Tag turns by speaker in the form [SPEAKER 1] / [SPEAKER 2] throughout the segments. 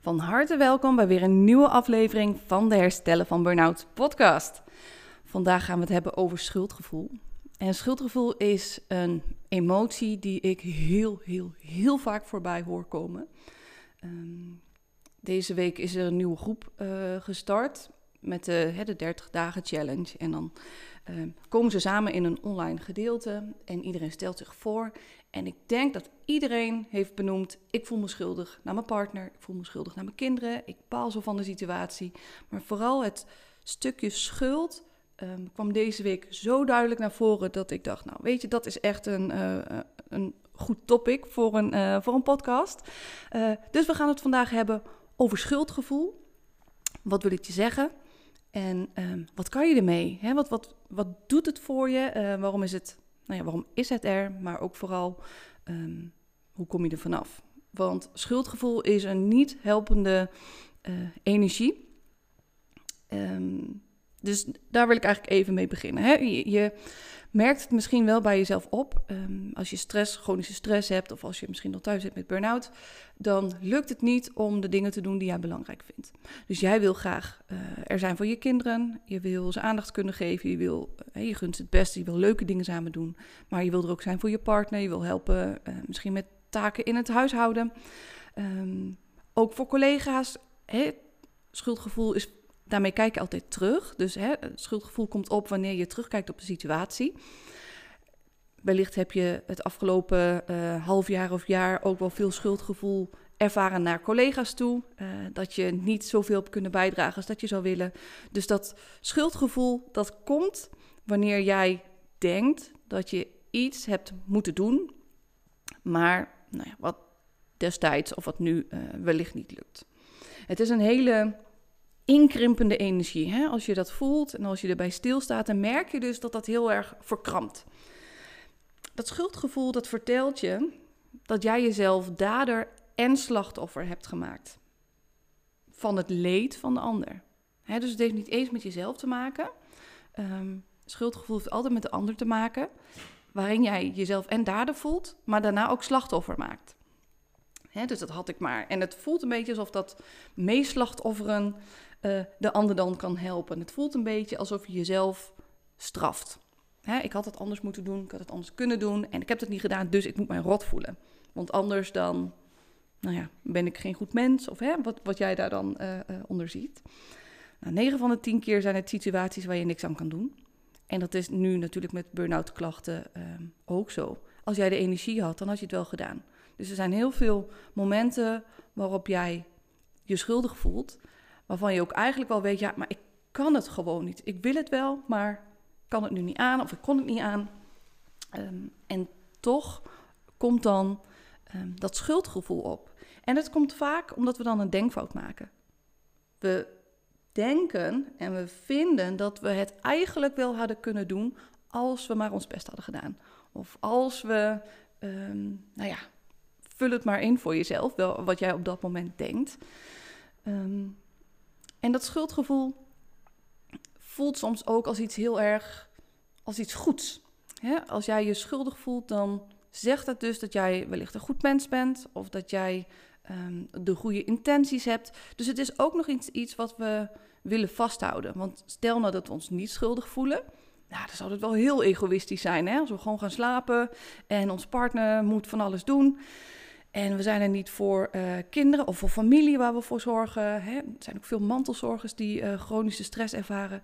[SPEAKER 1] Van harte welkom bij weer een nieuwe aflevering van de Herstellen van Burnout podcast. Vandaag gaan we het hebben over schuldgevoel. En schuldgevoel is een emotie die ik heel, heel, heel vaak voorbij hoor komen. Ehm, deze week is er een nieuwe groep uh, gestart met de, de 30 dagen challenge. En dan uh, komen ze samen in een online gedeelte en iedereen stelt zich voor. En ik denk dat iedereen heeft benoemd: ik voel me schuldig naar mijn partner, ik voel me schuldig naar mijn kinderen, ik baal zo van de situatie. Maar vooral het stukje schuld um, kwam deze week zo duidelijk naar voren dat ik dacht: nou, weet je, dat is echt een, uh, een goed topic voor een, uh, voor een podcast. dus we gaan het vandaag hebben over schuldgevoel. Wat wil ik je zeggen? En um, wat kan je ermee? Hè? Wat, wat, wat doet het voor je? Uh, waarom, is het, nou ja, waarom is het er? Maar ook vooral, um, hoe kom je er vanaf? Want schuldgevoel is een niet helpende uh, energie. Um, dus daar wil ik eigenlijk even mee beginnen. Hè? Je, merkt het misschien wel bij jezelf op. Um, als je stress, chronische stress hebt, of als je misschien nog thuis zit met burn-out, dan lukt het niet om de dingen te doen die jij belangrijk vindt. Dus jij wil graag uh, er zijn voor je kinderen, je wil ze aandacht kunnen geven, je, wil, uh, je gunt het beste, je wil leuke dingen samen doen, maar je wil er ook zijn voor je partner, je wil helpen uh, misschien met taken in het huishouden. Um, ook voor collega's, schuldgevoel is Daarmee kijk je altijd terug. Dus hè, het schuldgevoel komt op wanneer je terugkijkt op de situatie. Wellicht heb je het afgelopen uh, half jaar of jaar ook wel veel schuldgevoel ervaren naar collega's toe. Uh, dat je niet zoveel hebt kunnen bijdragen als dat je zou willen. Dus dat schuldgevoel, dat komt wanneer jij denkt dat je iets hebt moeten doen, maar nou ja, wat destijds of wat nu uh, wellicht niet lukt. Het is een hele inkrimpende energie. Hè? Als je dat voelt en als je erbij stilstaat, dan merk je dus dat dat heel erg verkrampt. Dat schuldgevoel dat vertelt je dat jij jezelf dader en slachtoffer hebt gemaakt van het leed van de ander. Dus het heeft niet eens met jezelf te maken. Um, schuldgevoel heeft altijd met de ander te maken, waarin jij jezelf en dader voelt, maar daarna ook slachtoffer maakt. Hè, dus dat had ik maar. En het voelt een beetje alsof dat meeslachtofferen uh, de ander dan kan helpen. Het voelt een beetje alsof je jezelf straft. Hè, ik had het anders moeten doen, ik had het anders kunnen doen en ik heb het niet gedaan, dus ik moet mij rot voelen. Want anders dan, nou ja, ben ik geen goed mens of hè, wat, wat jij daar dan uh, uh, onder ziet. Nou, 9 van de 10 keer zijn het situaties waar je niks aan kan doen. En dat is nu natuurlijk met burn-out klachten uh, ook zo. Als jij de energie had, dan had je het wel gedaan. Dus er zijn heel veel momenten waarop jij je schuldig voelt waarvan je ook eigenlijk wel weet, ja, maar ik kan het gewoon niet. Ik wil het wel, maar kan het nu niet aan of ik kon het niet aan. Um, en toch komt dan um, dat schuldgevoel op. En dat komt vaak omdat we dan een denkfout maken. We denken en we vinden dat we het eigenlijk wel hadden kunnen doen als we maar ons best hadden gedaan. Of als we, um, nou ja, vul het maar in voor jezelf, wel wat jij op dat moment denkt. Um, en dat schuldgevoel voelt soms ook als iets heel erg, als iets goeds. Als jij je schuldig voelt, dan zegt dat dus dat jij wellicht een goed mens bent of dat jij um, de goede intenties hebt. Dus het is ook nog iets, iets wat we willen vasthouden. Want stel nou dat we ons niet schuldig voelen, nou, dan zou het wel heel egoïstisch zijn. Hè? Als we gewoon gaan slapen en ons partner moet van alles doen. En we zijn er niet voor uh, kinderen of voor familie waar we voor zorgen. Hè. Er zijn ook veel mantelzorgers die uh, chronische stress ervaren.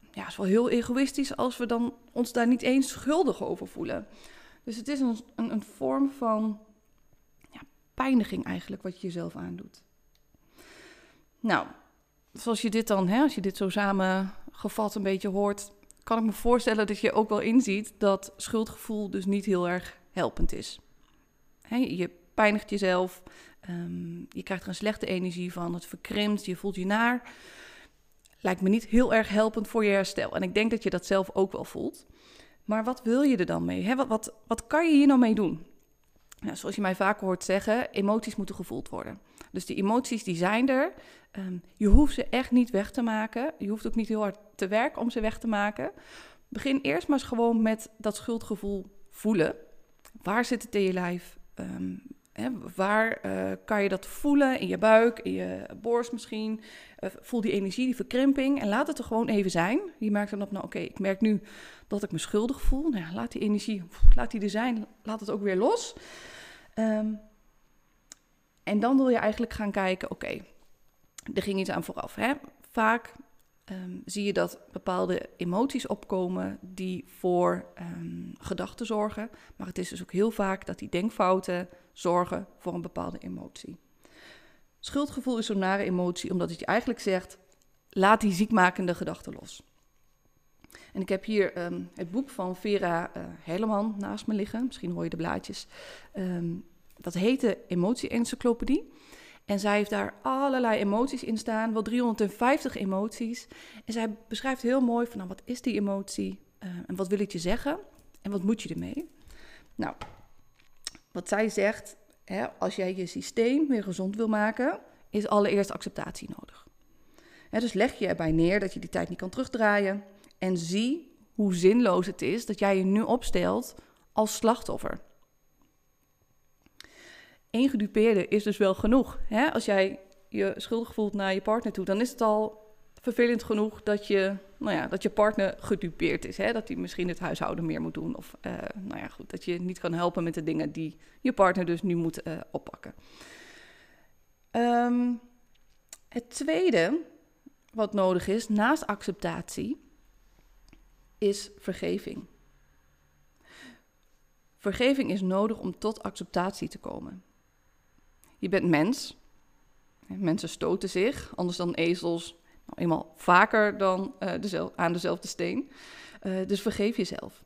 [SPEAKER 1] Ja, het is wel heel egoïstisch als we dan ons daar niet eens schuldig over voelen. Dus het is een, een, een vorm van ja, pijniging eigenlijk wat je jezelf aandoet. Nou, zoals je dit dan, hè, als je dit zo samengevat een beetje hoort, kan ik me voorstellen dat je ook wel inziet dat schuldgevoel dus niet heel erg helpend is. Hè, je pijnigt jezelf. Um, je krijgt er een slechte energie van. Het verkrimpt, je voelt je naar. Lijkt me niet heel erg helpend voor je herstel. En ik denk dat je dat zelf ook wel voelt. Maar wat wil je er dan mee? Hè? Wat, wat, wat kan je hier nou mee doen? Nou, zoals je mij vaak hoort zeggen, emoties moeten gevoeld worden. Dus die emoties die zijn er. Um, je hoeft ze echt niet weg te maken. Je hoeft ook niet heel hard te werken om ze weg te maken. Begin eerst maar eens gewoon met dat schuldgevoel voelen. Waar zit het in je lijf? Ehm, hè, waar eh, kan je dat voelen? In je buik, in je borst misschien. Uh, voel die energie, die verkrimping. En laat het er gewoon even zijn. Je merkt dan op, nou oké, ik merk nu dat ik me schuldig voel. Nou laat die energie, laat die er zijn. Laat het ook weer los. Ehm, en dan wil je eigenlijk gaan kijken, oké, er ging iets aan vooraf. Hè? Vaak um, zie je dat bepaalde emoties opkomen die voor um, gedachten zorgen. Maar het is dus ook heel vaak dat die denkfouten zorgen voor een bepaalde emotie. Schuldgevoel is zo'n nare emotie omdat het je eigenlijk zegt: laat die ziekmakende gedachten los. En ik heb hier um, het boek van Vera uh, naast me liggen. Misschien hoor je de blaadjes. Um, dat heet de Emotie-encyclopedie. En zij heeft daar allerlei emoties in staan, wel 350 emoties. En zij beschrijft heel mooi van, nou, wat is die emotie? Uh, en wat wil het je zeggen? En wat moet je ermee? Nou, wat zij zegt, hè, als jij je systeem weer gezond wil maken, is allereerst acceptatie nodig. Dus leg je erbij neer dat je die tijd niet kan terugdraaien. En zie hoe zinloos het is dat jij je nu opstelt als slachtoffer één gedupeerde is dus wel genoeg. Hè? Als jij je schuldig voelt naar je partner toe, dan is het al vervelend genoeg dat je, nou ja, dat je partner gedupeerd is. Hè? Dat hij misschien het huishouden meer moet doen. Of uh, nou ja, goed, dat je niet kan helpen met de dingen die je partner dus nu moet uh, oppakken. Um, het tweede wat nodig is, naast acceptatie, is vergeving. Vergeving is nodig om tot acceptatie te komen. Je bent mens. Mensen stoten zich, anders dan ezels, nou, eenmaal vaker dan uh, dezel aan dezelfde steen. Uh, dus vergeef jezelf.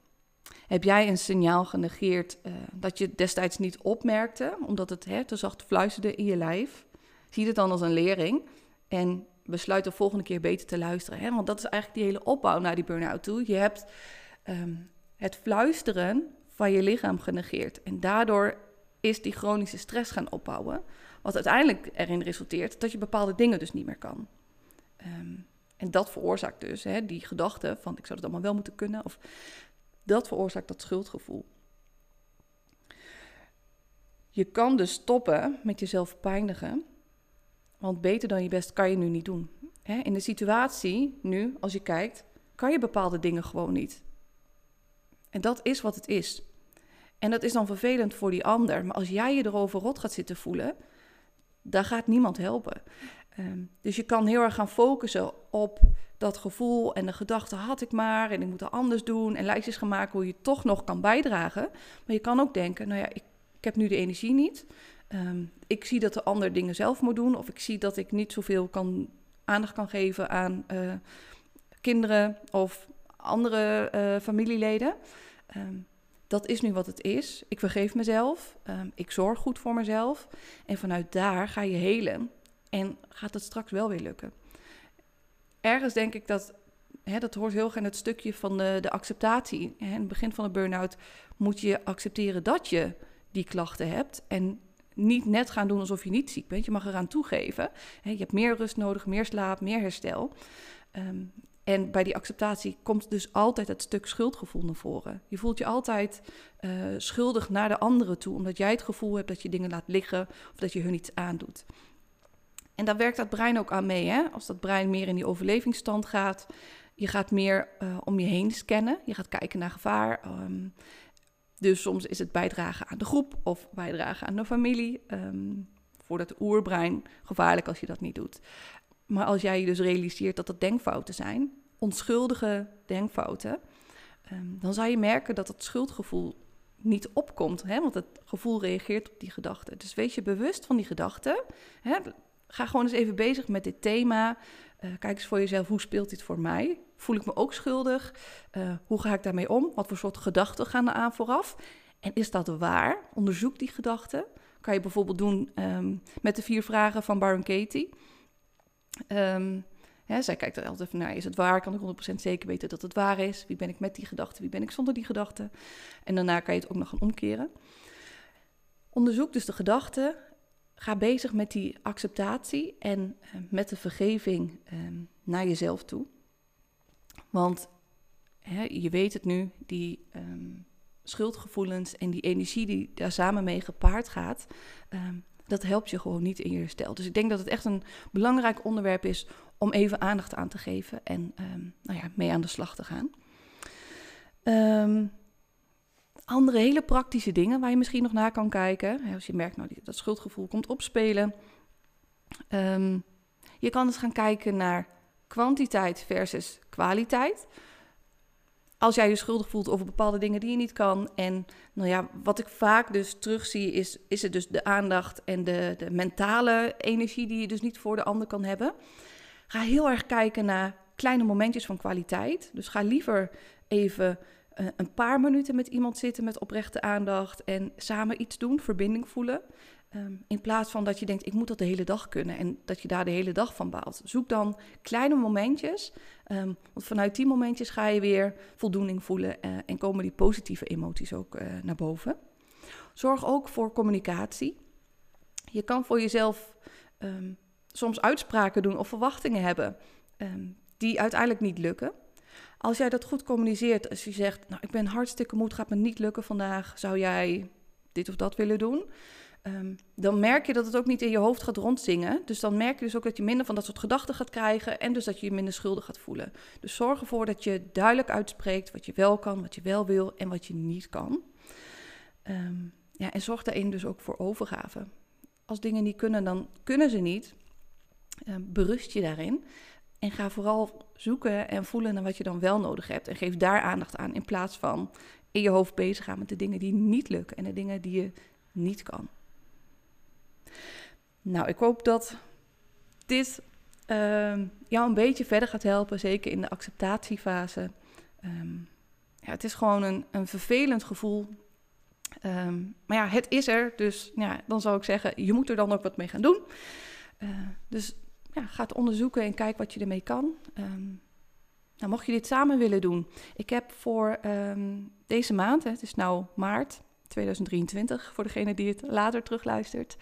[SPEAKER 1] Heb jij een signaal genegeerd uh, dat je destijds niet opmerkte, omdat het hè, te zacht fluisterde in je lijf? Zie het dan als een lering en besluit de volgende keer beter te luisteren. Hè? Want dat is eigenlijk die hele opbouw naar die burn-out toe. Je hebt um, het fluisteren van je lichaam genegeerd en daardoor is die chronische stress gaan opbouwen. Wat uiteindelijk erin resulteert dat je bepaalde dingen dus niet meer kan. Um, en dat veroorzaakt dus hè, die gedachte van ik zou het allemaal wel moeten kunnen. Of dat veroorzaakt dat schuldgevoel. Je kan dus stoppen met jezelf pijnigen. Want beter dan je best kan je nu niet doen. Hè, in de situatie nu, als je kijkt, kan je bepaalde dingen gewoon niet. En dat is wat het is. En dat is dan vervelend voor die ander. Maar als jij je erover rot gaat zitten voelen, dan gaat niemand helpen. Um, dus je kan heel erg gaan focussen op dat gevoel en de gedachte had ik maar en ik moet het anders doen en lijstjes gaan maken hoe je toch nog kan bijdragen. Maar je kan ook denken, nou ja, ik, heb nu de energie niet. Um, ik zie dat de ander dingen zelf moet doen of ik zie dat ik niet zoveel kan, aandacht kan geven aan uh, kinderen of andere uh, familieleden. Um, dat is nu wat het is. Ik vergeef mezelf. Um, ik zorg goed voor mezelf. En vanuit daar ga je helen. En gaat het straks wel weer lukken. Ergens denk ik dat, hè, dat hoort heel erg in het stukje van de, de acceptatie. Hè, in het begin van de burn-out moet je accepteren dat je die klachten hebt. En niet net gaan doen alsof je niet ziek bent. Je mag eraan toegeven. Je hebt meer rust nodig, meer slaap, meer herstel. Um, en bij die acceptatie komt dus altijd het stuk schuldgevoel naar voren. Je voelt je altijd uh, schuldig naar de anderen toe, omdat jij het gevoel hebt dat je dingen laat liggen of dat je hun iets aandoet. En daar werkt dat brein ook aan mee. Hè? Als dat brein meer in die overlevingsstand gaat, je gaat meer uh, om je heen scannen, je gaat kijken naar gevaar. Um, dus soms is het bijdragen aan de groep of bijdragen aan de familie. Um, voor dat oerbrein gevaarlijk als je dat niet doet. Maar als jij je dus realiseert dat dat denkfouten zijn, onschuldige denkfouten, um, dan zal je merken dat het schuldgevoel niet opkomt. Hè? Want het gevoel reageert op die gedachte. Dus wees je bewust van die gedachten. Hè? Ga gewoon eens even bezig met dit thema. Uh, kijk eens voor jezelf, hoe speelt dit voor mij? Voel ik me ook schuldig? Uh, hoe ga ik daarmee om? Wat voor soort gedachten gaan er aan vooraf? En is dat waar? Onderzoek die gedachten. Kan je bijvoorbeeld doen um, met de vier vragen van Baron Katie. Um, hè, zij kijkt er altijd van, nou, is het waar? Kan ik 100% zeker weten dat het waar is? Wie ben ik met die gedachte? Wie ben ik zonder die gedachte? En daarna kan je het ook nog gaan omkeren. Onderzoek dus de gedachten. Ga bezig met die acceptatie en uh, met de vergeving uh, naar jezelf toe. Want hè, je weet het nu, die ehm, schuldgevoelens en die energie die daar samen mee gepaard gaat, ehm, dat helpt je gewoon niet in je herstel. Dus ik denk dat het echt een belangrijk onderwerp is om even aandacht aan te geven en nou ja, mee aan de slag te gaan. andere hele praktische dingen waar je misschien nog naar kan kijken. Als je merkt nou, dat schuldgevoel komt opspelen. je kan eens gaan kijken naar kwantiteit versus kwaliteit. Als jij je schuldig voelt over bepaalde dingen die je niet kan. En nou ja, wat ik vaak dus terugzie, is, is het dus de aandacht en de, de mentale energie die je dus niet voor de ander kan hebben. Ga heel erg kijken naar kleine momentjes van kwaliteit. Dus ga liever even een paar minuten met iemand zitten met oprechte aandacht en samen iets doen, verbinding voelen. Ehm, in plaats van dat je denkt, ik moet dat de hele dag kunnen en dat je daar de hele dag van baalt. Zoek dan kleine momentjes, um, want vanuit die momentjes ga je weer voldoening voelen uh, en komen die positieve emoties ook uh, naar boven. Zorg ook voor communicatie. Je kan voor jezelf um, soms uitspraken doen of verwachtingen hebben die uiteindelijk niet lukken. Als jij dat goed communiceert, als je zegt, nou ik ben hartstikke moe, gaat me niet lukken vandaag, zou jij dit of dat willen doen? Um, dan merk je dat het ook niet in je hoofd gaat rondzingen. Dus dan merk je dus ook dat je minder van dat soort gedachten gaat krijgen en dus dat je je minder schuldig gaat voelen. Dus zorg ervoor dat je duidelijk uitspreekt wat je wel kan, wat je wel wil en wat je niet kan. Um, ja, en zorg daarin dus ook voor overgave. Als dingen niet kunnen, dan kunnen ze niet. Um, berust je daarin. En ga vooral zoeken en voelen naar wat je dan wel nodig hebt. En geef daar aandacht aan in plaats van in je hoofd bezig gaan met de dingen die niet lukken en de dingen die je niet kan. Nou, ik hoop dat dit uh, jou een beetje verder gaat helpen, zeker in de acceptatiefase. Um, ja, het is gewoon een, een vervelend gevoel. Um, maar ja, het is er, dus ja, dan zou ik zeggen, je moet er dan ook wat mee gaan doen. Uh, dus ja, ga onderzoeken en kijk wat je ermee kan. Um, nou, mocht je dit samen willen doen, ik heb voor deze maand, hè, het is nou maart, 2023, voor degene die het later terugluistert.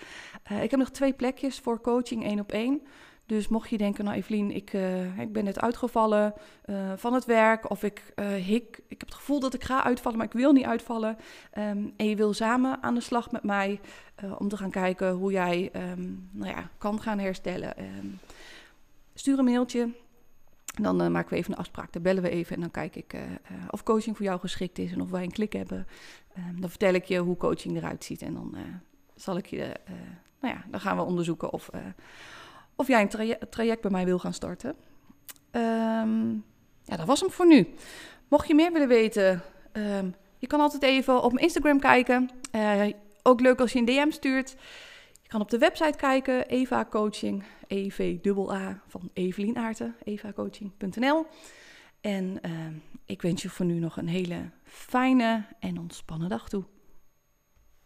[SPEAKER 1] Uh, ik heb nog twee plekjes voor coaching één op één. Dus mocht je denken, nou Evelien, ik, uh, ik ben net uitgevallen uh, van het werk of ik hik, ik heb het gevoel dat ik ga uitvallen, maar ik wil niet uitvallen. Um, en je wil samen aan de slag met mij om te gaan kijken hoe jij um, nou ja, kan gaan herstellen. Um, stuur een mailtje dan maken we even een afspraak, dan bellen we even en dan kijk ik of coaching voor jou geschikt is en of wij een klik hebben. Ehm, dan vertel ik je hoe coaching eruit ziet en dan zal ik je, nou ja, dan gaan we onderzoeken of, of jij een traje traject bij mij wil gaan starten. Um, ja, dat was hem voor nu. Mocht je meer willen weten, um, je kan altijd even op mijn Instagram kijken. ook leuk als je een DM stuurt. Je kan op de website kijken, Eva Coaching. EVA van Evelien Aarten, evacoaching.nl. En uh, ik wens je voor nu nog een hele fijne en ontspannen dag toe.